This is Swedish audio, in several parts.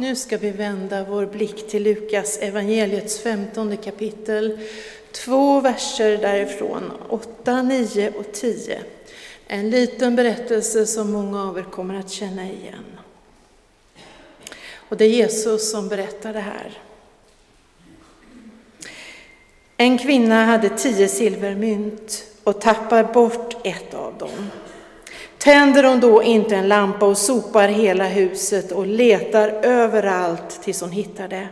Nu ska vi vända vår blick till Lukas evangeliets femtonde kapitel. Två verser därifrån, 8, 9 och 10. En liten berättelse som många av er kommer att känna igen. Och det är Jesus som berättar det här. En kvinna hade tio silvermynt och tappar bort ett av dem. Tänder hon då inte en lampa och sopar hela huset och letar överallt tills hon hittar det.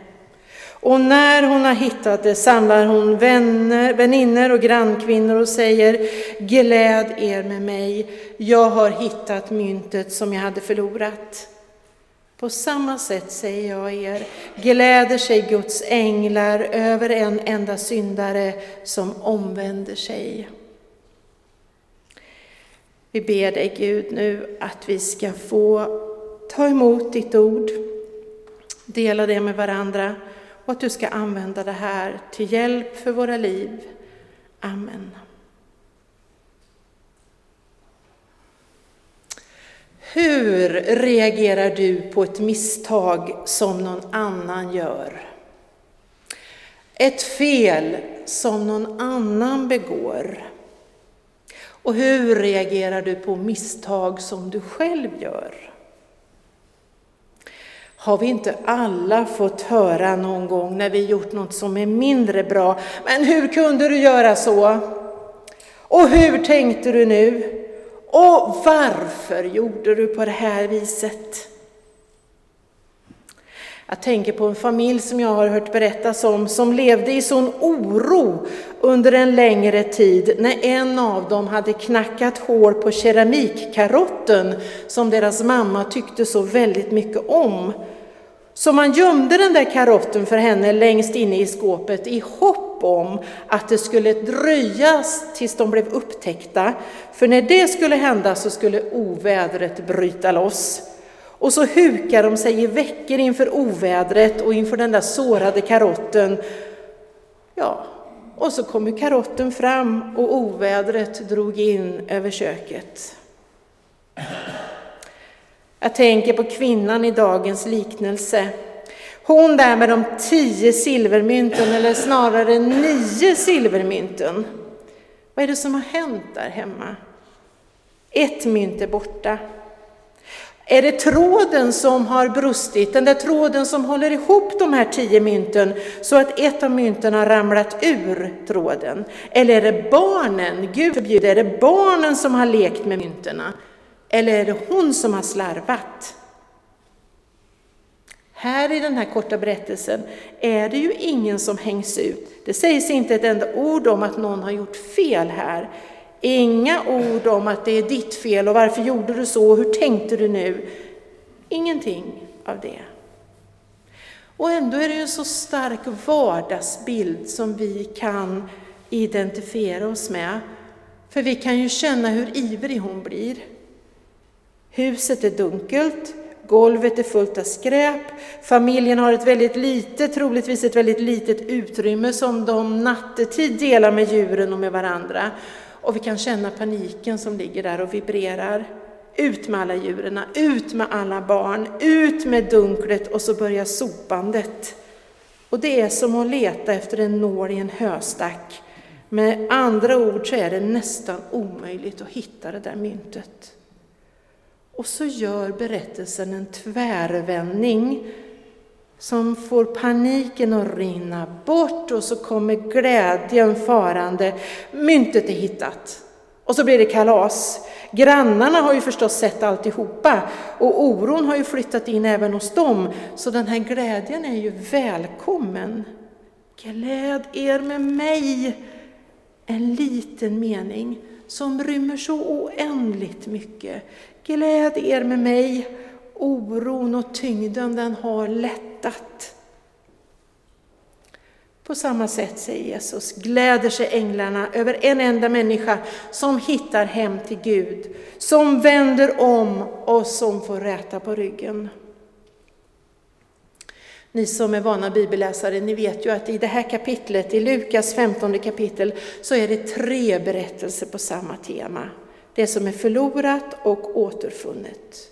Och när hon har hittat det samlar hon vänner, väninnor och grannkvinnor och säger Gläd er med mig, jag har hittat myntet som jag hade förlorat. På samma sätt säger jag er, gläder sig Guds änglar över en enda syndare som omvänder sig. Vi ber dig Gud nu att vi ska få ta emot ditt ord, dela det med varandra och att du ska använda det här till hjälp för våra liv. Amen. Hur reagerar du på ett misstag som någon annan gör? Ett fel som någon annan begår? Och hur reagerar du på misstag som du själv gör? Har vi inte alla fått höra någon gång när vi gjort något som är mindre bra, men hur kunde du göra så? Och hur tänkte du nu? Och varför gjorde du på det här viset? Jag tänker på en familj som jag har hört berättas om som levde i sån oro under en längre tid när en av dem hade knackat hål på keramikkarotten som deras mamma tyckte så väldigt mycket om. Så man gömde den där karotten för henne längst inne i skåpet i hopp om att det skulle dröja tills de blev upptäckta. För när det skulle hända så skulle ovädret bryta loss. Och så hukar de sig i veckor inför ovädret och inför den där sårade karotten. Ja, och så kommer karotten fram och ovädret drog in över köket. Jag tänker på kvinnan i dagens liknelse. Hon där med de tio silvermynten, eller snarare nio silvermynten. Vad är det som har hänt där hemma? Ett mynt är borta. Är det tråden som har brustit, den där tråden som håller ihop de här tio mynten så att ett av mynten har ramlat ur tråden? Eller är det barnen, Gud förbjude, är det barnen som har lekt med mynterna? Eller är det hon som har slarvat? Här i den här korta berättelsen är det ju ingen som hängs ut. Det sägs inte ett enda ord om att någon har gjort fel här. Inga ord om att det är ditt fel och varför gjorde du så och hur tänkte du nu? Ingenting av det. Och ändå är det en så stark vardagsbild som vi kan identifiera oss med. För vi kan ju känna hur ivrig hon blir. Huset är dunkelt, golvet är fullt av skräp, familjen har ett väldigt litet, troligtvis ett väldigt litet utrymme som de nattetid delar med djuren och med varandra. Och vi kan känna paniken som ligger där och vibrerar. Ut med alla djuren, ut med alla barn, ut med dunklet och så börjar sopandet. Och det är som att leta efter en nål i en höstack. Med andra ord så är det nästan omöjligt att hitta det där myntet. Och så gör berättelsen en tvärvändning som får paniken att rinna bort och så kommer glädjen farande. Myntet är hittat. Och så blir det kalas. Grannarna har ju förstås sett alltihopa och oron har ju flyttat in även hos dem. Så den här glädjen är ju välkommen. Gläd er med mig. En liten mening som rymmer så oändligt mycket. Gläd er med mig. Oron och tyngden den har lättat. På samma sätt, säger Jesus, gläder sig änglarna över en enda människa som hittar hem till Gud, som vänder om och som får räta på ryggen. Ni som är vana bibelläsare, ni vet ju att i det här kapitlet, i Lukas 15 kapitel, så är det tre berättelser på samma tema. Det som är förlorat och återfunnet.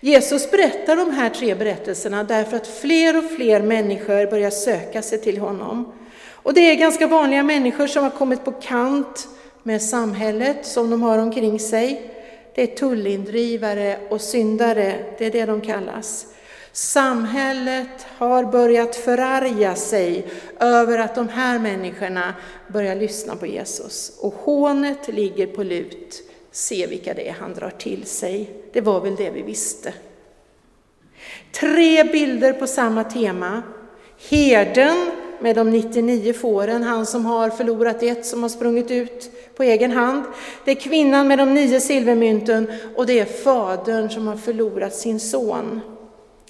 Jesus berättar de här tre berättelserna därför att fler och fler människor börjar söka sig till honom. Och det är ganska vanliga människor som har kommit på kant med samhället som de har omkring sig. Det är tullindrivare och syndare, det är det de kallas. Samhället har börjat förarga sig över att de här människorna börjar lyssna på Jesus. Och hånet ligger på lut. Se vilka det är han drar till sig. Det var väl det vi visste. Tre bilder på samma tema. Herden med de 99 fåren, han som har förlorat ett som har sprungit ut på egen hand. Det är kvinnan med de nio silvermynten och det är fadern som har förlorat sin son.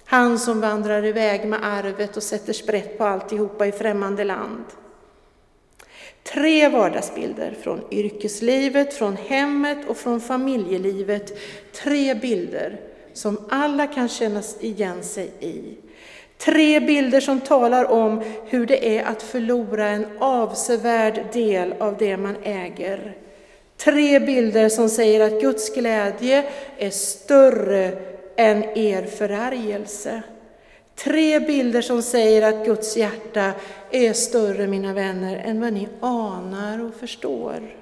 Han som vandrar iväg med arvet och sätter sprätt på alltihopa i främmande land. Tre vardagsbilder från yrkeslivet, från hemmet och från familjelivet. Tre bilder som alla kan känna igen sig i. Tre bilder som talar om hur det är att förlora en avsevärd del av det man äger. Tre bilder som säger att Guds glädje är större än er förargelse. Tre bilder som säger att Guds hjärta är större, mina vänner, än vad ni anar och förstår.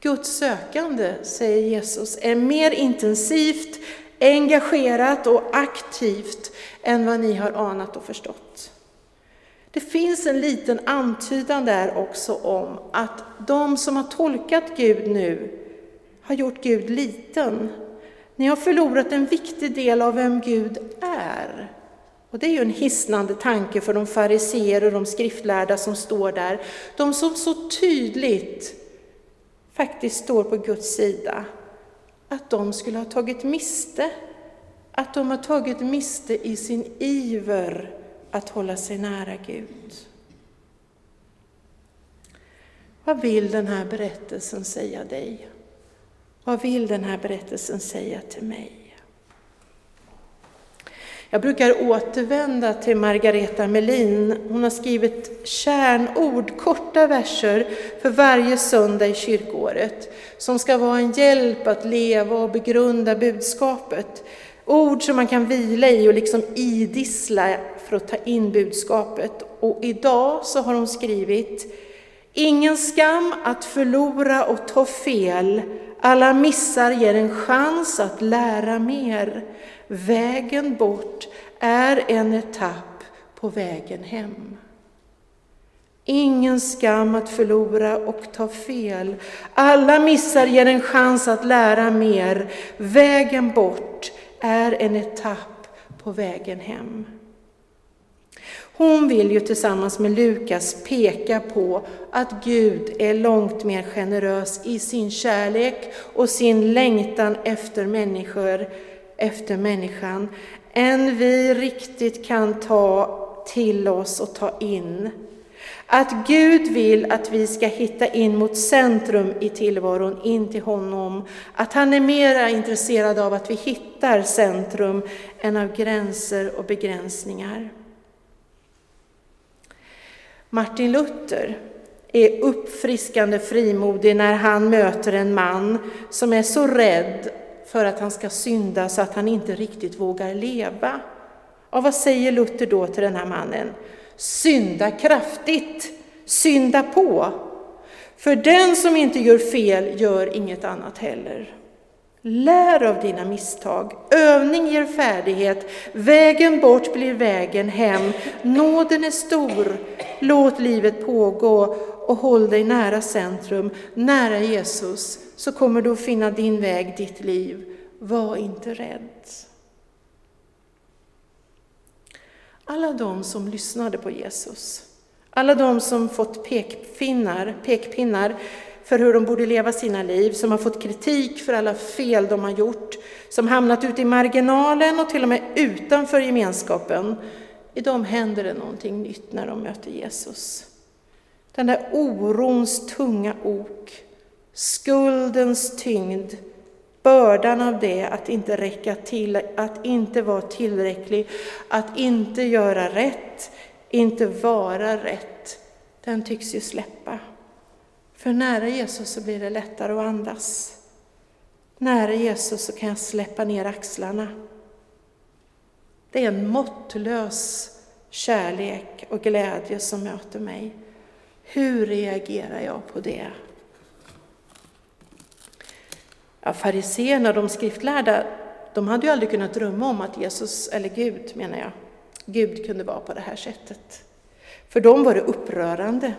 Guds sökande, säger Jesus, är mer intensivt, engagerat och aktivt än vad ni har anat och förstått. Det finns en liten antydan där också om att de som har tolkat Gud nu har gjort Gud liten ni har förlorat en viktig del av vem Gud är. Och det är ju en hisnande tanke för de fariseer och de skriftlärda som står där. De som så tydligt faktiskt står på Guds sida. Att de skulle ha tagit miste. Att de har tagit miste i sin iver att hålla sig nära Gud. Vad vill den här berättelsen säga dig? Vad vill den här berättelsen säga till mig? Jag brukar återvända till Margareta Melin. Hon har skrivit kärnord, korta verser för varje söndag i kyrkåret som ska vara en hjälp att leva och begrunda budskapet. Ord som man kan vila i och liksom idissla för att ta in budskapet. Och idag så har hon skrivit Ingen skam att förlora och ta fel, alla missar ger en chans att lära mer. Vägen bort är en etapp på vägen hem. Ingen skam att förlora och ta fel. Alla missar ger en chans att lära mer. Vägen bort är en etapp på vägen hem. Hon vill ju tillsammans med Lukas peka på att Gud är långt mer generös i sin kärlek och sin längtan efter människor, efter människan, än vi riktigt kan ta till oss och ta in. Att Gud vill att vi ska hitta in mot centrum i tillvaron, in till honom. Att han är mera intresserad av att vi hittar centrum än av gränser och begränsningar. Martin Luther är uppfriskande frimodig när han möter en man som är så rädd för att han ska synda så att han inte riktigt vågar leva. Och vad säger Luther då till den här mannen? Synda kraftigt, synda på. För den som inte gör fel gör inget annat heller. Lär av dina misstag. Övning ger färdighet. Vägen bort blir vägen hem. Nåden är stor. Låt livet pågå och håll dig nära centrum, nära Jesus, så kommer du att finna din väg, ditt liv. Var inte rädd. Alla de som lyssnade på Jesus, alla de som fått pekpinnar, pekpinnar för hur de borde leva sina liv, som har fått kritik för alla fel de har gjort, som hamnat ute i marginalen och till och med utanför gemenskapen. I dem händer det någonting nytt när de möter Jesus. Den där orons tunga ok, skuldens tyngd, bördan av det att inte räcka till, att inte vara tillräcklig, att inte göra rätt, inte vara rätt, den tycks ju släppa. För nära Jesus så blir det lättare att andas. nära Jesus så kan jag släppa ner axlarna. Det är en måttlös kärlek och glädje som möter mig. Hur reagerar jag på det? Ja, fariséerna, de skriftlärda, de hade ju aldrig kunnat drömma om att Jesus, eller Gud menar jag, Gud kunde vara på det här sättet. För dem var det upprörande.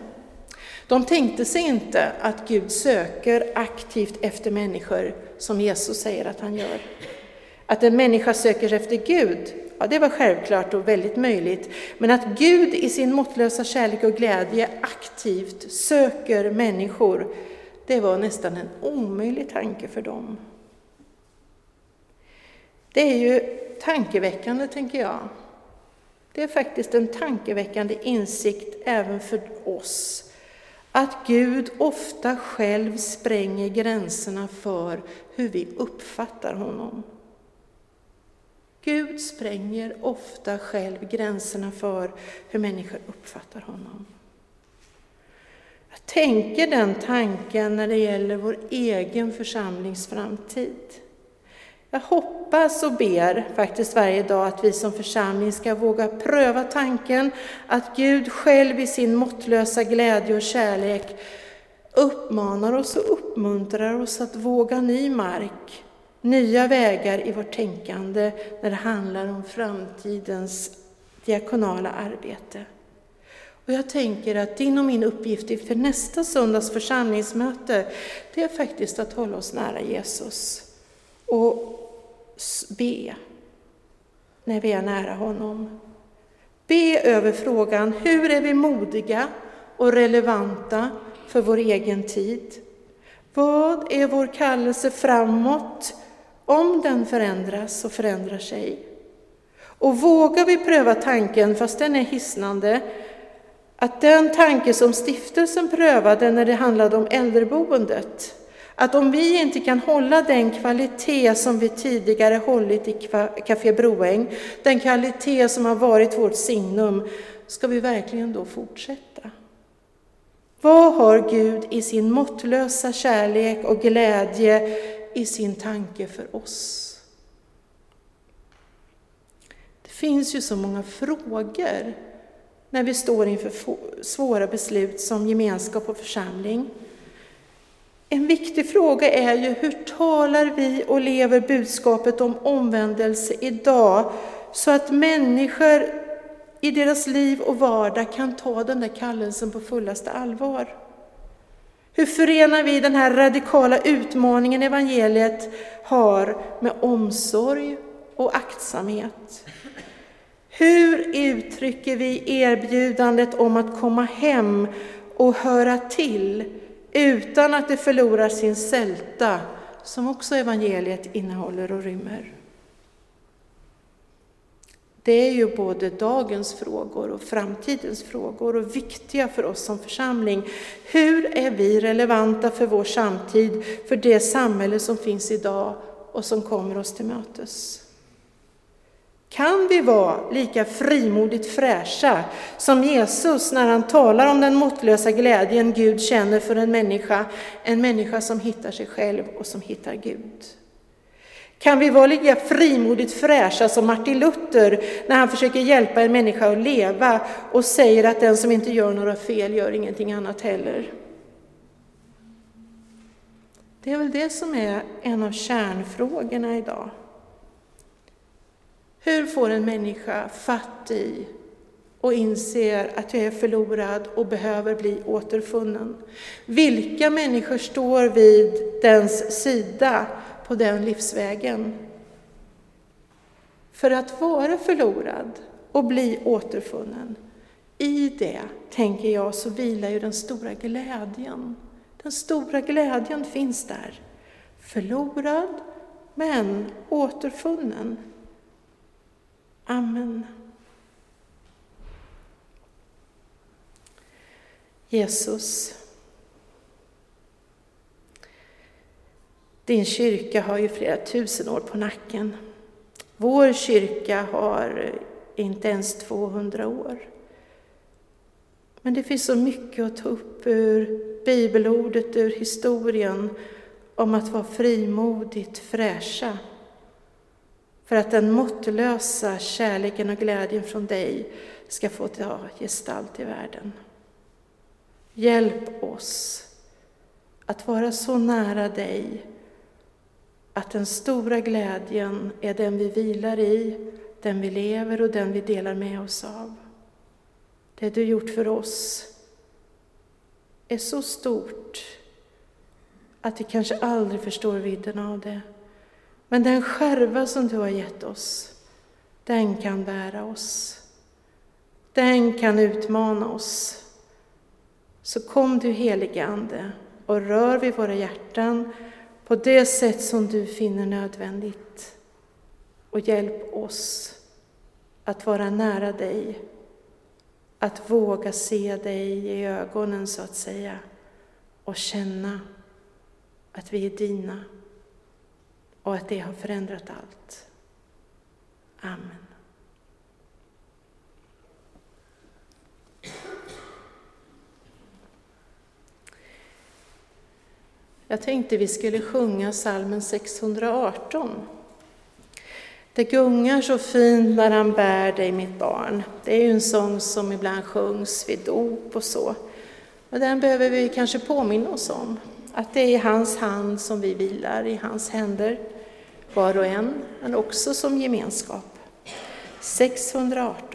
De tänkte sig inte att Gud söker aktivt efter människor som Jesus säger att han gör. Att en människa söker efter Gud, ja det var självklart och väldigt möjligt. Men att Gud i sin måttlösa kärlek och glädje aktivt söker människor, det var nästan en omöjlig tanke för dem. Det är ju tankeväckande, tänker jag. Det är faktiskt en tankeväckande insikt även för oss att Gud ofta själv spränger gränserna för hur vi uppfattar honom. Gud spränger ofta själv gränserna för hur människor uppfattar honom. Jag tänker den tanken när det gäller vår egen församlings framtid. Jag hoppas och ber faktiskt varje dag att vi som församling ska våga pröva tanken att Gud själv i sin måttlösa glädje och kärlek uppmanar oss och uppmuntrar oss att våga ny mark, nya vägar i vårt tänkande när det handlar om framtidens diakonala arbete. Och jag tänker att din och min uppgift inför nästa söndags församlingsmöte, det är faktiskt att hålla oss nära Jesus. Och be när vi är nära honom. Be över frågan, hur är vi modiga och relevanta för vår egen tid? Vad är vår kallelse framåt om den förändras och förändrar sig? Och vågar vi pröva tanken, fast den är hisnande, att den tanke som stiftelsen prövade när det handlade om äldreboendet, att om vi inte kan hålla den kvalitet som vi tidigare hållit i Café Broäng, den kvalitet som har varit vårt signum, ska vi verkligen då fortsätta? Vad har Gud i sin måttlösa kärlek och glädje i sin tanke för oss? Det finns ju så många frågor när vi står inför svåra beslut som gemenskap och församling. En viktig fråga är ju hur talar vi och lever budskapet om omvändelse idag så att människor i deras liv och vardag kan ta den där kallelsen på fullaste allvar. Hur förenar vi den här radikala utmaningen evangeliet har med omsorg och aktsamhet? Hur uttrycker vi erbjudandet om att komma hem och höra till utan att det förlorar sin sälta, som också evangeliet innehåller och rymmer. Det är ju både dagens frågor och framtidens frågor och viktiga för oss som församling. Hur är vi relevanta för vår samtid, för det samhälle som finns idag och som kommer oss till mötes? Kan vi vara lika frimodigt fräscha som Jesus när han talar om den måttlösa glädjen Gud känner för en människa, en människa som hittar sig själv och som hittar Gud? Kan vi vara lika frimodigt fräscha som Martin Luther när han försöker hjälpa en människa att leva och säger att den som inte gör några fel gör ingenting annat heller? Det är väl det som är en av kärnfrågorna idag. Hur får en människa fatt i och inser att jag är förlorad och behöver bli återfunnen? Vilka människor står vid dens sida på den livsvägen? För att vara förlorad och bli återfunnen, i det, tänker jag, så vilar ju den stora glädjen. Den stora glädjen finns där. Förlorad, men återfunnen. Amen. Jesus, din kyrka har ju flera tusen år på nacken. Vår kyrka har inte ens 200 år. Men det finns så mycket att ta upp ur bibelordet, ur historien, om att vara frimodigt fräscha för att den måttlösa kärleken och glädjen från dig ska få ta gestalt i världen. Hjälp oss att vara så nära dig att den stora glädjen är den vi vilar i, den vi lever och den vi delar med oss av. Det du gjort för oss är så stort att vi kanske aldrig förstår vidden av det. Men den skärva som du har gett oss, den kan bära oss. Den kan utmana oss. Så kom du helige Ande och rör vid våra hjärtan på det sätt som du finner nödvändigt. Och hjälp oss att vara nära dig, att våga se dig i ögonen så att säga och känna att vi är dina och att det har förändrat allt. Amen. Jag tänkte vi skulle sjunga salmen 618. Det gungar så fint när han bär dig mitt barn. Det är ju en sång som ibland sjungs vid dop och så. Och den behöver vi kanske påminna oss om. Att det är i hans hand som vi vilar, i hans händer, var och en, men också som gemenskap. 618.